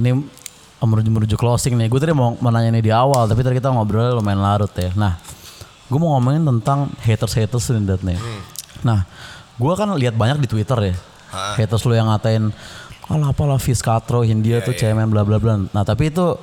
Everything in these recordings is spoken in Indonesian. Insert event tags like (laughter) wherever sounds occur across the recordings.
ini menuju menuju closing nih. Gue tadi mau menanya ini di awal, tapi tadi kita ngobrol lumayan larut ya. Nah, gue mau ngomongin tentang haters haters nih Dat, nih. Nah, gue kan lihat banyak di Twitter ya. Ha. Haters lu yang ngatain alah apalah Fis Katro, Hindia tuh cemen bla bla bla. Nah, tapi itu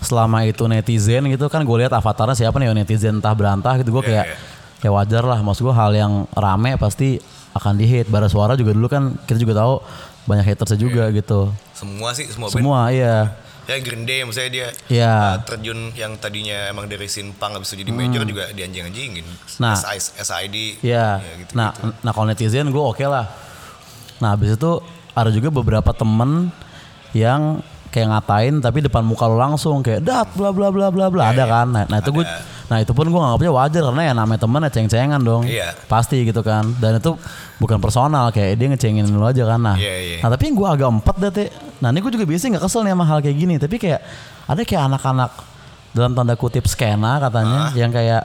selama itu netizen gitu kan gue lihat avatarnya siapa nih netizen entah berantah gitu gue kayak ya wajar lah maksud gue hal yang rame pasti akan di hate bara suara juga dulu kan kita juga tahu banyak hatersnya juga gitu Semua sih, semua, band. semua iya Ya Green Day maksudnya dia Iya. uh, terjun yang tadinya emang dari Simpang habis itu jadi major juga dianjing-anjingin. Hmm. Nah. SI SID. Iya. ya gitu. nah, nah kalau netizen gue oke lah. Nah, habis itu ada juga beberapa temen yang kayak ngatain tapi depan muka lo langsung kayak dat bla bla bla bla bla ada kan. Nah, nah itu gue nah itu pun gue nganggapnya wajar karena ya namanya temen ya ceng-cengan dong. Iya. Pasti gitu kan. Dan itu bukan personal kayak dia ngecengin lo aja kan. Nah, Iya, iya. nah tapi yang gue agak empat deh. Teh. Nah ini gue juga biasanya nggak kesel nih sama hal kayak gini. Tapi kayak ada kayak anak-anak dalam tanda kutip skena katanya yang kayak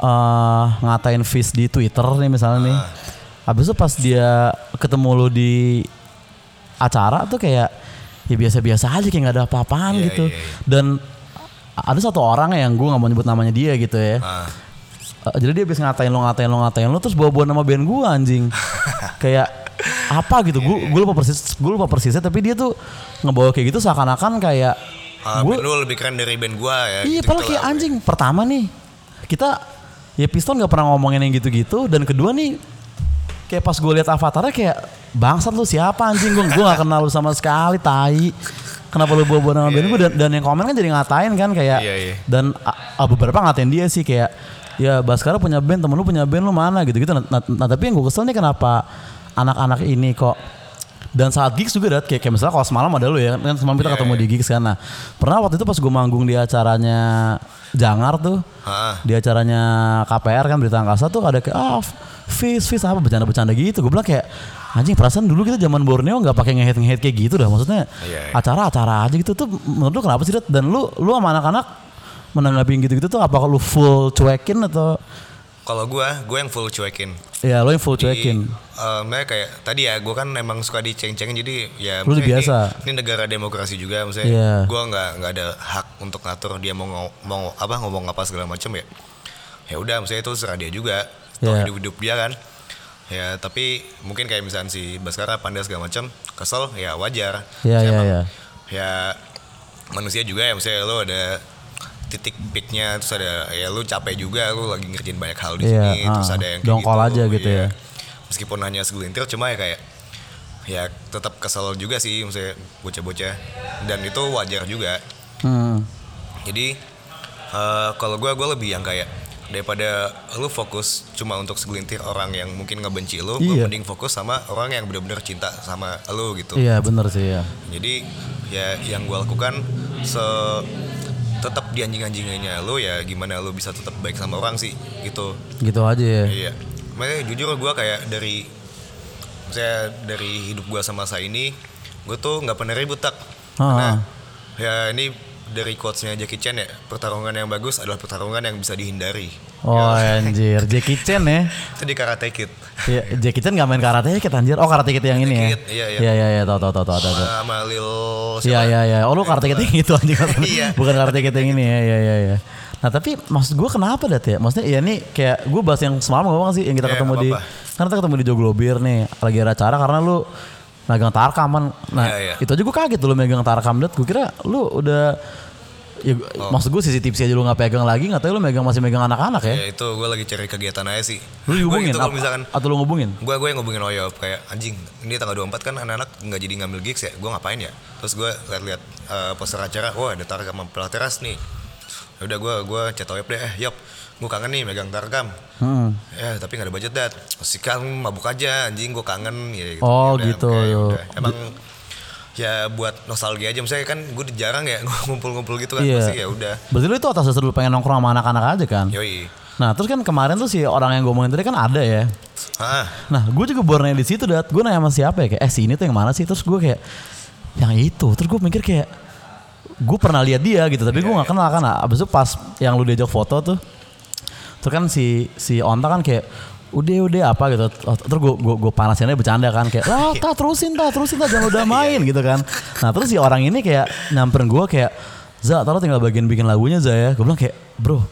eh ngatain Fis di Twitter nih misalnya nih. Habis itu pas dia ketemu lu di acara tuh kayak ya biasa-biasa aja kayak nggak ada apa-apaan Iya, gitu. iya, iya. Dan ada satu orang yang gue nggak mau nyebut namanya dia gitu ya. Eh, jadi dia habis ngatain lo ngatain lo ngatain lo terus bawa-bawa nama band gue anjing. (laughs) kayak apa gitu. Gue gue lupa persis gue lupa persisnya tapi dia tuh ngebawa kayak gitu seakan-akan kayak ah, gue lu lebih keren dari band gua ya. Iya, gitu-gitu padahal kayak anjing. Pertama nih, kita ya Piston nggak pernah ngomongin yang gitu-gitu. Dan kedua nih, kayak pas gue lihat avatarnya kayak bangsat lu siapa anjing gue gue gak kenal lu sama sekali tai kenapa lu bawa bawa nama band gue dan, dan yang komen kan jadi ngatain kan kayak Iya, iya. dan a- a- beberapa ngatain dia sih kayak ya Baskara punya band temen lu punya band lu mana? Gitu gitu nah, nah- nah, tapi yang gue kesel nih kenapa anak-anak ini kok dan saat gigs juga dat kayak, kayak misalnya kalau semalam ada lu ya kan semalam kita Iya, ketemu di gigs kan. Nah pernah waktu itu pas gue manggung di acaranya Jangar tuh Ah. di acaranya KPR kan berita angkasa tuh ada kayak ah Fis Fis apa bercanda-bercanda gitu? Gue bilang kayak anjing perasaan dulu kita zaman Borneo nggak pakai ngehead ngehead kayak gitu dah maksudnya Iya, iya. acara-acara aja gitu tuh menurut lu kenapa sih Dat? dan lu lu sama anak-anak menanggapi gitu-gitu tuh apa lu full cuekin atau Kalau gua, gua yang full cuekin. ya lu yang full cuekin eh, maksudnya kayak tadi ya, gue kan emang suka diceng-cengin jadi ya. Lu biasa. Ini, ini negara demokrasi juga, maksudnya Iya. gue nggak nggak ada hak untuk ngatur dia mau ngo- mau apa ngomong apa segala macam ya. Ya udah, maksudnya itu serah dia juga. Iya. hidup hidup dia kan. Ya tapi mungkin kayak misalnya si Baskara pandai segala macam, kesel ya wajar. Iya, emang iya. Ya manusia juga ya, maksudnya lo ada titik peaknya terus ada ya lu capek juga lu lagi ngerjain banyak hal di Iya, sini terus ah, ada yang dongkol aja gitu iya. ya. meskipun hanya segelintir cuma ya kayak ya tetap kesel juga sih misalnya bocah-bocah dan itu wajar juga hmm. jadi eh, kalau gue gue lebih yang kayak daripada lu fokus cuma untuk segelintir orang yang mungkin ngebenci lu Iya. mending fokus sama orang yang benar-benar cinta sama lu gitu iya bener sih ya jadi ya yang gue lakukan se tetap dianjing-anjingannya lu ya gimana lu bisa tetap baik sama orang sih gitu gitu aja ya Iya. Makanya jujur gue kayak dari saya dari hidup gue sama saya ini gue tuh nggak pernah ribut tak. Ah. Karena ya ini dari quotesnya Jackie Chan ya pertarungan yang bagus adalah pertarungan yang bisa dihindari. oh anjir Jackie Chan ya (laughs) Itu di Karate Kid. Iya, Jackie Chan gak main karate Kid anjir. Oh karate Kid yang ini ya. Kid, iya, iya. Iya iya iya, tahu tahu tahu tahu. tahu. Sama Lil Iya iya iya. Oh lu karate Kid yang itu anjing. (laughs) Iya. Bukan karate Kid yang ini ya. Iya iya iya. Nah tapi maksud gue kenapa dat ya? Maksudnya ya ini kayak gue bahas yang semalam ngomong sih yang kita Iya, ketemu di karena kita ketemu di Joglobir nih lagi ada acara karena lu megang tarkam kan. Nah Iya, iya. itu aja gue kaget lu megang tarkam dat. Gue kira lu udah ya, gua- Oh. maksud gue sisi tipsnya aja lu gak pegang lagi nggak tahu lu megang masih megang anak-anak ya? Ya itu gue lagi cari kegiatan aja sih. Lu Gua dihubungin gitu misalkan atau lu ngubungin? gue gue yang ngubungin Oyop kayak anjing ini tanggal 24 kan anak-anak nggak jadi ngambil gigs ya gue ngapain ya terus gue lihat-lihat eh, poster acara wah ada tarkam sama pelateras nih ya udah gue gue chat Oyop deh eh Yop gue kangen nih megang tarkam Hmm. ya tapi nggak ada budget dat kan mabuk aja anjing gue kangen ya gitu Oh, Ya udah, gitu. makanya ya udah. emang ya buat nostalgia aja misalnya kan gue jarang ya (laughs) ngumpul-ngumpul gitu kan Iya. pasti ya udah Berarti lu itu atas dasar lu pengen nongkrong sama anak-anak aja kan? yoi Nah terus kan kemarin tuh si orang yang gue omongin tadi kan ada ya. ah Nah gue juga baru nanya di situ dat. Gue nanya sama siapa ya kayak eh si ini tuh yang mana sih? Terus gue kayak yang itu. Terus gue mikir kayak gue pernah lihat dia gitu tapi gue nggak kenal kan. Abis itu pas yang lu diajak foto tuh, tuh kan si si Onta kan kayak udah udah apa? gitu. Terus gue gue gue panasinnya bercanda kan kayak lah (laughs) tak terusin tak terusin tak jangan udah (laughs) main gitu kan. Nah terus si orang ini kayak nyamperin gue kayak Za taruh tinggal bagian bikin lagunya Za ya. Gue bilang kayak bro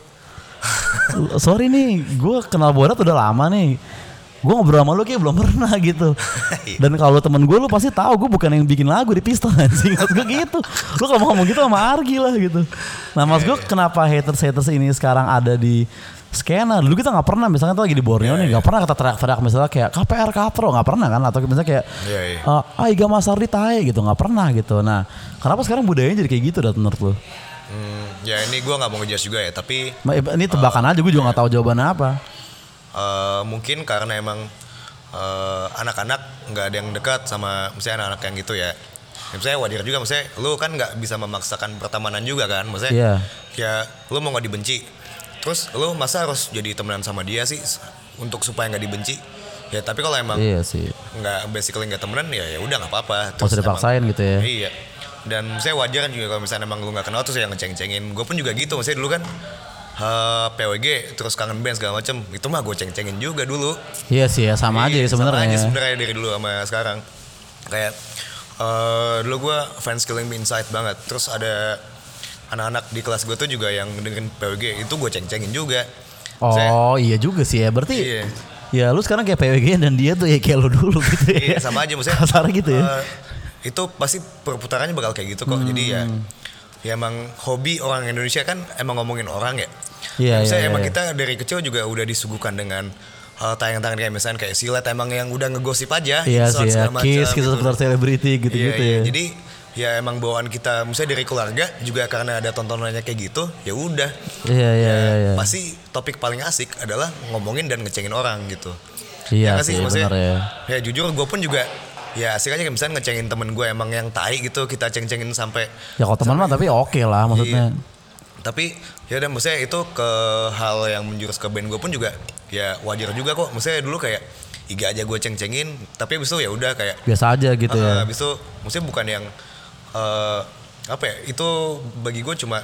(laughs) sorry nih gue kenal Borat udah lama nih. Gue ngobrol sama lu kayak belum pernah gitu. Dan kalau temen gue lu pasti tahu gue bukan yang bikin lagu di pistol anjing. Gue gitu. Lu kalau mau ngomong gitu sama Argi lah gitu. Nah mas gue kenapa haters haters ini sekarang ada di skena dulu kita nggak pernah misalnya tuh lagi di Borneo nih nggak pernah kita teriak-teriak misalnya kayak KPR Kapro nggak pernah kan? Atau misalnya kayak Iya, iya. ah Iga Masardi tae gitu. Nggak pernah gitu. Nah kenapa sekarang budayanya jadi kayak gitu dat menurut lu? Hmm, ya ini gue nggak mau ngejudge juga ya, tapi Ma- Ini tebakan aja gue juga nggak tahu jawabannya apa. eh, mungkin karena emang eh, anak-anak nggak ada yang dekat sama misalnya anak-anak yang gitu ya. Ya, Misalnya wajar juga, misalnya lu kan nggak bisa memaksakan pertemanan juga kan, maksudnya Iya. ya lu mau nggak dibenci, terus lu masa harus jadi temenan sama dia sih untuk supaya nggak dibenci? Ya tapi kalau emang Iya sih. nggak basically nggak temenan ya ya udah nggak apa-apa. Terus dipaksain gitu ya. Iya. Dan saya wajar kan juga kalau misalnya emang lu nggak kenal terus yang ngeceng-cengin. Gue pun juga gitu. Maksudnya dulu kan eh, PWG terus kangen band segala macem. Itu mah gue ceng-cengin juga dulu. Iya sih ya sama aja Iya, ya Sama aja sebenarnya. sebenarnya dari dulu sama sekarang. Kayak eh, dulu gue fans Killing Me Inside banget. Terus ada anak-anak di kelas gue tuh juga yang dengerin PWG itu gue ceng-cengin juga. Oh iya juga sih ya. Berarti Iya. ya lu sekarang kayak PWG dan dia tuh ya kayak lu dulu gitu ya. Iya sama aja maksudnya. Kasarnya gitu ya. eh, itu pasti perputarannya bakal kayak gitu kok. Jadi ya Hmm. ya emang hobi orang Indonesia kan emang ngomongin orang ya. Iya, Misalnya iya, emang iya. kita dari kecil juga udah disuguhkan dengan eh, tayangan-tayangan kayak misalnya kayak silat emang yang udah ngegosip aja. Iya sih ya. segala macam Kiss kita gitu. seputar selebriti Iya, gitu-gitu iya. ya. Jadi ya emang bawaan kita misalnya dari keluarga juga karena ada tontonannya kayak gitu ya udah Iya iya Ya, iya. iya. pasti topik paling asik adalah ngomongin dan ngecengin orang gitu Iya nggak sih Maksudnya, benar ya. ya jujur gue pun juga ya asik aja kayak misalnya ngecengin temen gue emang yang tai gitu kita ceng-cengin sampai Ya kalau teman mah tapi oke lah maksudnya. tapi ya udah maksudnya itu ke hal yang menjurus ke band gue pun juga ya wajar juga kok maksudnya dulu kayak iga aja gue ceng-cengin tapi abis itu ya udah kayak Biasa aja gitu eh, ya. abis itu maksudnya bukan yang eh, apa ya itu bagi gue cuma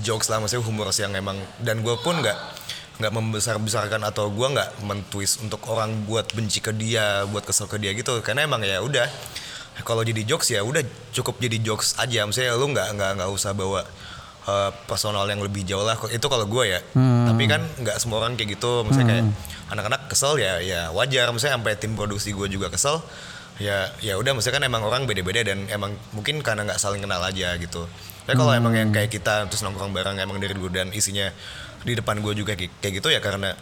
jokes lah maksudnya humor yang emang dan gue pun nggak nggak membesar-besarkan atau gue nggak mentwist untuk orang buat benci ke dia buat kesel ke dia gitu. Karena emang ya udah kalau jadi jokes ya udah cukup jadi jokes aja. Maksudnya lu nggak nggak nggak usah bawa eh, personal yang lebih jauh lah. Itu kalau gue ya. Tapi kan nggak semua orang kayak gitu. Maksudnya kayak anak-anak kesel ya ya wajar. Maksudnya sampai tim produksi gue juga kesel ya ya udah maksudnya kan emang orang beda-beda dan emang mungkin karena nggak saling kenal aja gitu tapi kalau emang yang kayak kita terus nongkrong bareng emang dari dulu dan isinya di depan gue juga kayak gitu ya karena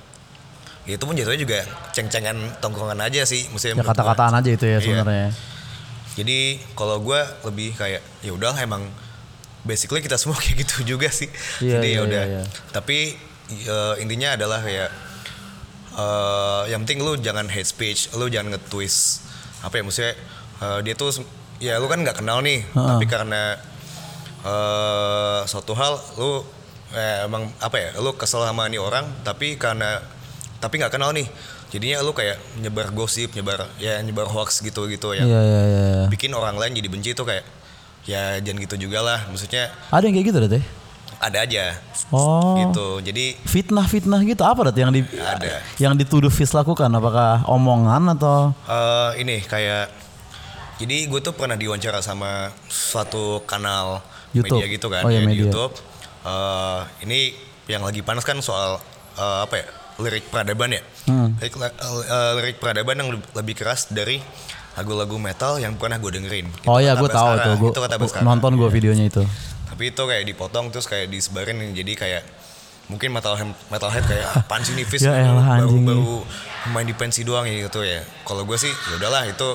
ya itu pun jatuhnya juga ceng-cengan tongkrongan aja sih maksudnya Ya kata-kataan aja itu ya Iya. sebenarnya. Jadi kalau gue lebih kayak ya udah emang basically kita semua (laughs) kayak gitu juga sih. Iya, Jadi iya, ya udah. iya, iya. Tapi eh, intinya adalah kayak eh yang penting lu jangan hate speech, lu jangan nge-twist. Apa ya maksudnya eh, dia tuh ya lu kan nggak kenal nih, tapi karena eh suatu hal lu eh, emang apa ya, lu kesel sama nih orang tapi karena tapi nggak kenal nih. Jadinya lu kayak nyebar gosip, nyebar ya nyebar hoax gitu-gitu ya Iya iya iya. bikin orang lain jadi benci itu kayak ya jangan gitu juga lah maksudnya Ada yang kayak gitu deh. Ada aja Oh. gitu jadi Fitnah-fitnah gitu apa dat yang di Ada. yang dituduh Fis lakukan apakah omongan atau eh, ini kayak jadi gue tuh pernah diwawancara sama suatu kanal YouTube. media gitu kan Oh, ya, ya, di media. YouTube Eh, ini yang lagi panas kan soal eh, apa ya lirik peradaban ya Hmm. lirik, eh, lirik peradaban yang lebih- keras dari lagu-lagu metal yang pernah gue dengerin Itu Oh ya kata gue tahu tuh gue itu kata Baskara. nonton gue videonya itu. Tapi itu kayak dipotong terus kayak disebarin. Jadi kayak mungkin metal metalhead kayak apaan sih nih (laughs) Ya baru, elah, baru, main di pensi doang gitu ya. Kalau gue sih ya udahlah itu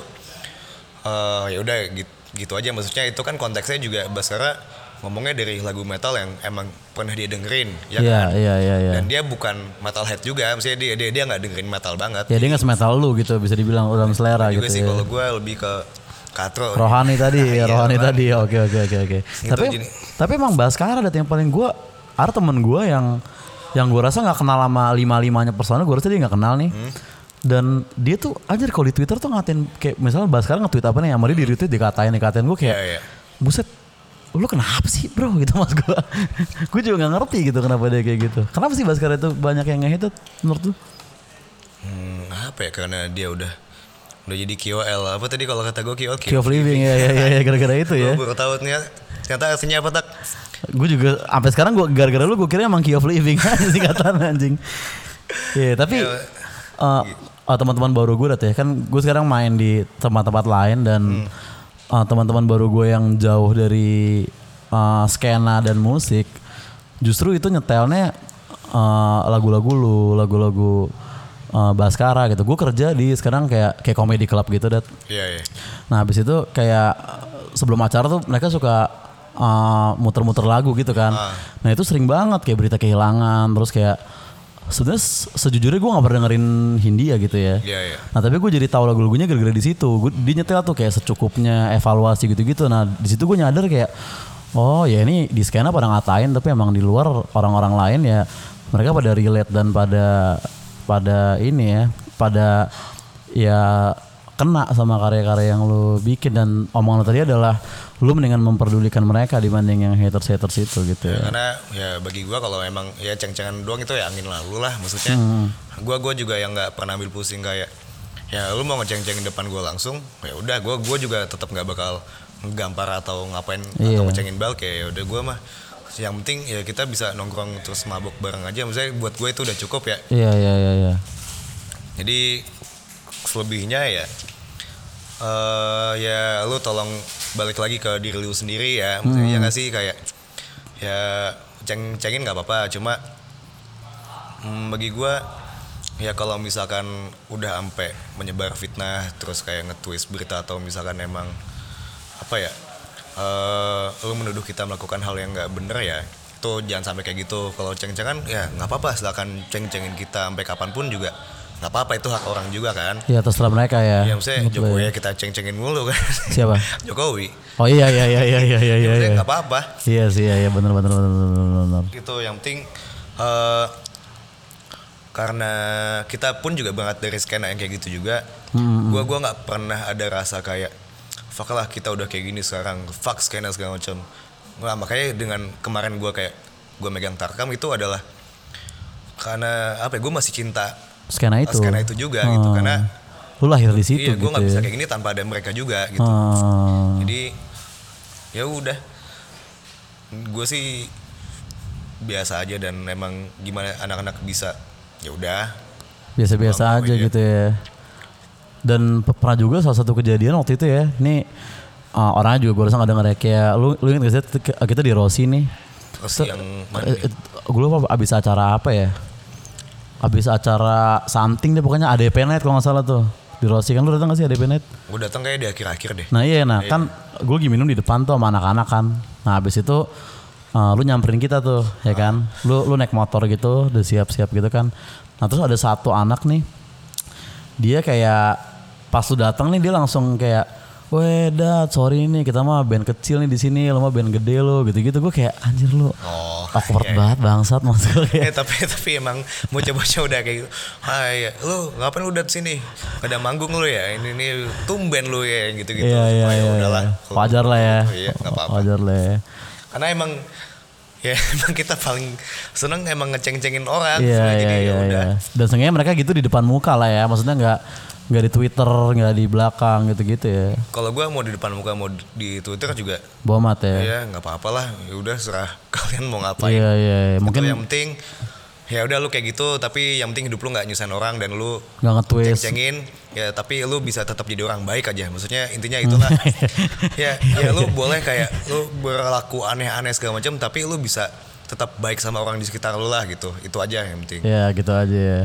eh, ya udah gitu, gitu aja. Maksudnya itu kan konteksnya juga Baskara ngomongnya dari lagu metal yang emang pernah dia dengerin ya Iya kan? iya iya iya. dan dia bukan metalhead juga maksudnya dia dia dia nggak dengerin metal banget. Ya dia nggak semetal lu gitu bisa dibilang dalam selera juga gitu sih ya. kalau gue lebih ke katro Rohani tadi, ya, (laughs) Iya, rohani tadi. Oke oke oke oke. Tapi jadi- tapi emang Baskara ada yang paling gue ada temen gue yang yang gue rasa nggak kenal sama lima limanya personal gue rasa dia nggak kenal nih. Hmm. Dan dia tuh anjir kalau di Twitter tuh ngatain kayak misalnya Baskara nge-tweet apa nih, sama dia di retweet dikatain dikatain gue kayak Iya, iya. buset lu kenapa sih bro (laughs) gitu mas gue gue juga nggak ngerti gitu kenapa dia kayak gitu kenapa sih Baskara itu banyak yang nge-hate menurut lu Hmm, apa ya karena dia udah udah jadi KOL apa tadi kalau kata gue KOL of living ya ya ya, ya gara-gara itu ya. Gue baru tahu ternyata ternyata aslinya apa tak? Gue juga sampai sekarang gue gara-gara lu gue kira emang of living. (laughs) Singkatan anjing. Iya, tapi Ya, oh, teman-teman baru gue ya kan gue sekarang main di tempat-tempat lain dan eh, teman-teman baru gue yang jauh dari eh, skena dan musik justru itu nyetelnya eh, lagu-lagu lu, lagu-lagu eh, Baskara gitu. Gue kerja di sekarang kayak kayak comedy club gitu dat. Iya iya. Nah habis itu kayak sebelum acara tuh mereka suka uh, muter-muter lagu gitu kan. Nah itu sering banget kayak berita kehilangan terus kayak sebenarnya se- sejujurnya gue nggak pernah dengerin Hindia gitu ya. Iya iya. Nah tapi gue jadi tahu lagu-lagunya gara-gara di situ. Gue dia nyetel tuh kayak secukupnya evaluasi gitu-gitu. Nah di situ gue nyadar kayak oh ya ini di skena pada ngatain tapi emang di luar orang-orang lain ya mereka pada relate dan pada pada ini ya pada ya kena sama karya-karya yang lu bikin dan omongan lu tadi adalah lu mendingan memperdulikan mereka dibanding yang haters-haters itu gitu ya. Karena ya bagi gua kalau emang ya ceng-cengan doang itu ya angin lalu lah maksudnya. Hmm. Gua gua juga yang nggak pernah ambil pusing kayak ya lu mau ngeceng-cengin depan gua langsung ya udah gua gua juga tetap nggak bakal nggampar atau ngapain Iya. atau ngecengin bal kayak ya udah gua mah yang penting ya kita bisa nongkrong terus mabuk bareng aja. Misalnya buat gue itu udah cukup ya. Iya iya iya iya. jadi selebihnya ya eh ya lu tolong balik lagi ke diri lu sendiri ya. Maksudnya ya nggak sih kayak ya ceng cengin nggak apa-apa. Cuma hmm, bagi gua ya kalau misalkan udah ampe menyebar fitnah terus kayak nge-twist berita atau misalkan emang apa ya eh lu menuduh kita melakukan hal yang nggak bener ya itu jangan sampai kayak gitu kalau ceng-cengan ya nggak apa-apa silakan ceng-cengin kita sampai kapan pun juga nggak apa-apa itu hak orang juga kan Ya terserah mereka ya. ya maksudnya gue Jokowi ya. ya kita ceng-cengin mulu kan Siapa? (laughs) Jokowi Oh iya iya iya iya iya iya. maksudnya iya. nggak apa-apa Iya sih iya iya benar benar benar benar gitu yang penting eh karena kita pun juga banget dari skena yang kayak gitu juga gua gua nggak pernah ada rasa kayak fuck lah kita udah kayak gini sekarang fuck skena segala macam nah, makanya dengan kemarin gua kayak gua megang tarkam itu adalah karena apa ya gue masih cinta Skena itu. skena itu juga gitu Hmm. karena Lu lahir di situ iya gue gitu. nggak bisa ya. kayak gini tanpa ada mereka juga gitu Hmm. jadi ya udah gue sih biasa aja dan emang gimana anak-anak bisa ya udah biasa-biasa aja aja. gitu ya. Dan pe- pernah juga salah satu kejadian waktu itu ya. Ini uh, orangnya juga gue rasa nggak denger ya. Kayak lu lu inget gak sih kita- kita di Rossi nih. terus yang mana Eh, nih? eh, gue lupa abis acara apa ya? Abis acara something deh pokoknya ADP Night kalau nggak salah tuh. Di Rossi kan lu datang gak sih ADP Night? gue datang kayak di akhir-akhir deh Nah iya, nah kan gue lagi minum di depan tuh sama anak-anak kan. Nah habis itu uh, lu nyamperin kita tuh, ya kan? Lu lu naik motor gitu, udah siap-siap gitu kan. Nah terus ada satu anak nih, dia kayak pas lu datang nih dia langsung kayak, weh dad sorry nih kita mah band kecil nih di sini, lu mah band gede lo gitu-gitu. Gue kayak anjir lu, oh awkward iya. banget bangsat (laughs) maksud gue kayak. Eh, tapi tapi emang bocah-bocah udah kayak gitu. Hai, lu ngapain udah sini? Ada manggung lu ya? Ini nih tumben lu ya gitu-gitu. Iya iya iya. udahlah. iya. Kalau Wajar lah ya. Iya, apa-apa. Wajar lah ya. Karena emang ya (laughs) emang kita paling seneng emang ngeceng-cengin orang. Iya Jadi iya ya iya. udah. iya. Dan seenggaknya mereka gitu di depan muka lah ya. Maksudnya nggak nggak di Twitter, nggak di belakang gitu-gitu ya. Kalau gua mau di depan muka mau di Twitter juga Bomat ya. ya nggak apa-apa lah. Ya udah serah (laughs) kalian mau ngapain. Iya iya. iya. Mungkin yang penting ya udah lu kayak gitu tapi yang penting hidup lu nggak nyusahin orang dan lu nggak nge-twist. ceng-cengin ya tapi lu bisa tetap jadi orang baik aja maksudnya intinya itulah (laughs) ya ya lu boleh kayak lu berlaku aneh-aneh segala macam tapi lu bisa tetap baik sama orang di sekitar lu lah gitu itu aja yang penting Ya gitu aja ya.